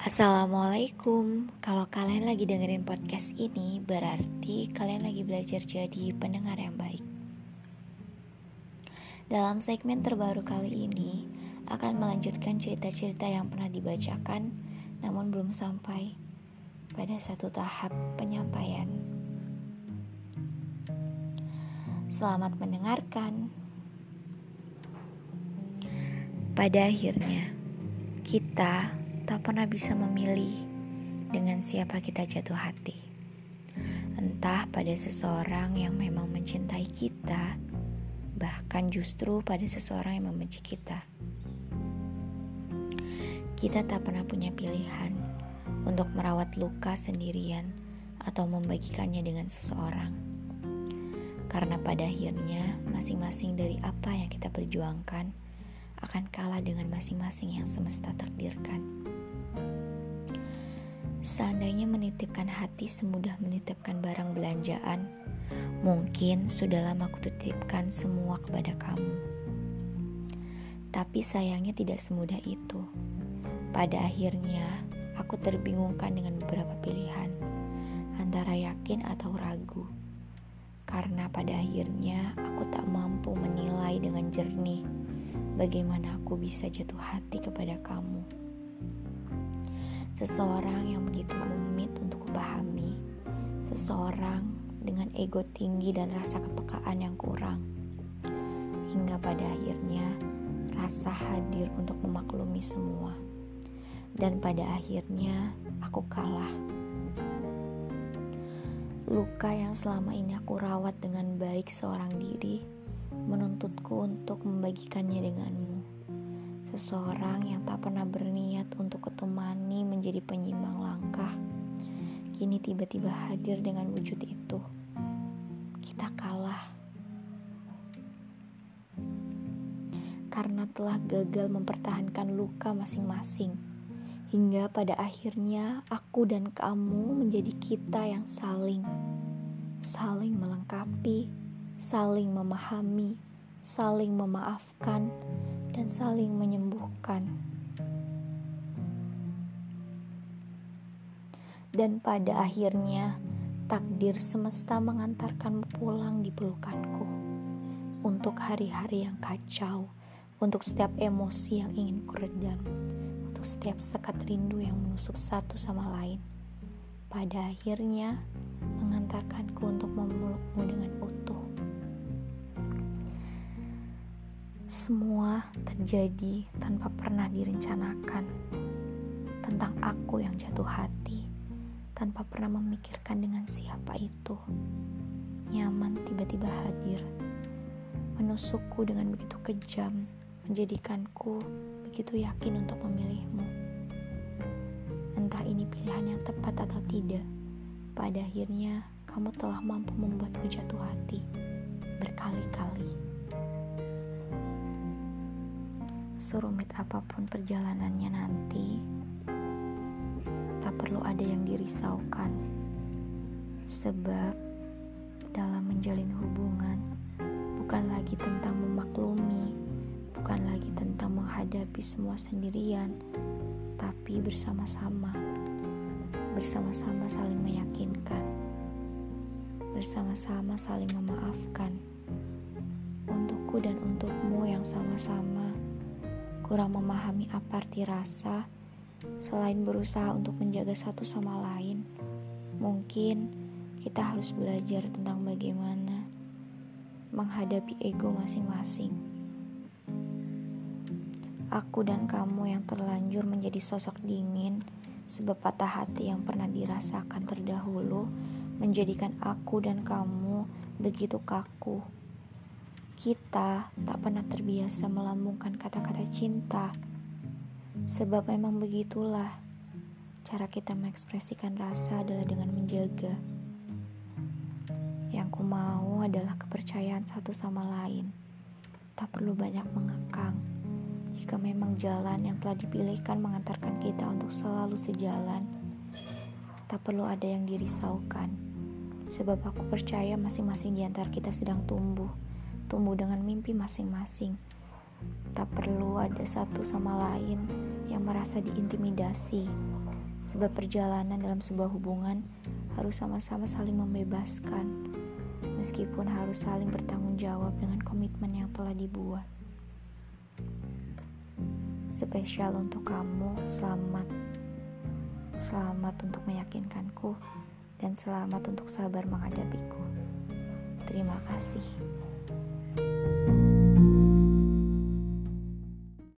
Assalamualaikum. Kalau kalian lagi dengerin podcast ini, berarti kalian lagi belajar jadi pendengar yang baik. Dalam segmen terbaru kali ini, akan melanjutkan cerita-cerita yang pernah dibacakan, namun belum sampai pada satu tahap penyampaian. Selamat mendengarkan. Pada akhirnya, kita tak pernah bisa memilih dengan siapa kita jatuh hati. Entah pada seseorang yang memang mencintai kita, bahkan justru pada seseorang yang membenci kita. Kita tak pernah punya pilihan untuk merawat luka sendirian atau membagikannya dengan seseorang. Karena pada akhirnya masing-masing dari apa yang kita perjuangkan akan kalah dengan masing-masing yang semesta takdirkan. Seandainya menitipkan hati semudah menitipkan barang belanjaan, mungkin sudah lama aku titipkan semua kepada kamu. Tapi sayangnya tidak semudah itu. Pada akhirnya, aku terbingungkan dengan beberapa pilihan, antara yakin atau ragu. Karena pada akhirnya aku tak mampu menilai dengan jernih bagaimana aku bisa jatuh hati kepada kamu. Seseorang yang begitu rumit untuk kupahami, seseorang dengan ego tinggi dan rasa kepekaan yang kurang. Hingga pada akhirnya rasa hadir untuk memaklumi semua. Dan pada akhirnya aku kalah. Luka yang selama ini aku rawat dengan baik seorang diri menuntutku untuk membagikannya denganmu. Seseorang yang tak pernah berniat untuk menjadi penyimbang langkah, kini tiba-tiba hadir dengan wujud itu. Kita kalah. Karena telah gagal mempertahankan luka masing-masing. Hingga pada akhirnya aku dan kamu menjadi kita yang saling saling melengkapi, saling memahami, saling memaafkan, dan saling menyembuhkan. Dan pada akhirnya, takdir semesta mengantarkanmu pulang di pelukanku untuk hari-hari yang kacau, untuk setiap emosi yang ingin kuredam, untuk setiap sekat rindu yang menusuk satu sama lain. Pada akhirnya, mengantarkanku untuk memelukmu dengan utuh. Semua terjadi tanpa pernah direncanakan. Tentang aku yang jatuh hati, tanpa pernah memikirkan dengan siapa itu. Nyaman tiba-tiba hadir, menusukku dengan begitu kejam, menjadikanku begitu yakin untuk memilihmu. Entah ini pilihan yang tepat atau tidak, pada akhirnya kamu telah mampu membuatku jatuh hati berkali-kali. Serumit apa pun perjalanannya nanti, perlu ada yang dirisaukan, sebab dalam menjalin hubungan bukan lagi tentang memaklumi, bukan lagi tentang menghadapi semua sendirian, tapi bersama-sama, bersama-sama saling meyakinkan, bersama-sama saling memaafkan. Untukku dan untukmu yang sama-sama kurang memahami apa arti rasa, selain berusaha untuk menjaga satu sama lain, mungkin kita harus belajar tentang bagaimana menghadapi ego masing-masing. Aku dan kamu yang terlanjur menjadi sosok dingin sebab patah hati yang pernah dirasakan terdahulu menjadikan aku dan kamu begitu kaku kita tak pernah terbiasa melambungkan kata-kata cinta, sebab memang begitulah cara kita mengekspresikan rasa adalah dengan menjaga. Yang ku mau adalah kepercayaan satu sama lain, tak perlu banyak mengekang. Jika memang jalan yang telah dipilihkan mengantarkan kita untuk selalu sejalan, tak perlu ada yang dirisaukan, sebab aku percaya masing-masing di antara kita sedang tumbuh tumbuh dengan mimpi masing-masing, Tak perlu ada satu sama lain yang merasa diintimidasi, sebab perjalanan dalam sebuah hubungan harus sama-sama saling membebaskan, meskipun harus saling bertanggung jawab dengan komitmen yang telah dibuat. Spesial untuk kamu, selamat. Selamat untuk meyakinkanku, dan selamat untuk sabar menghadapiku. Terima kasih.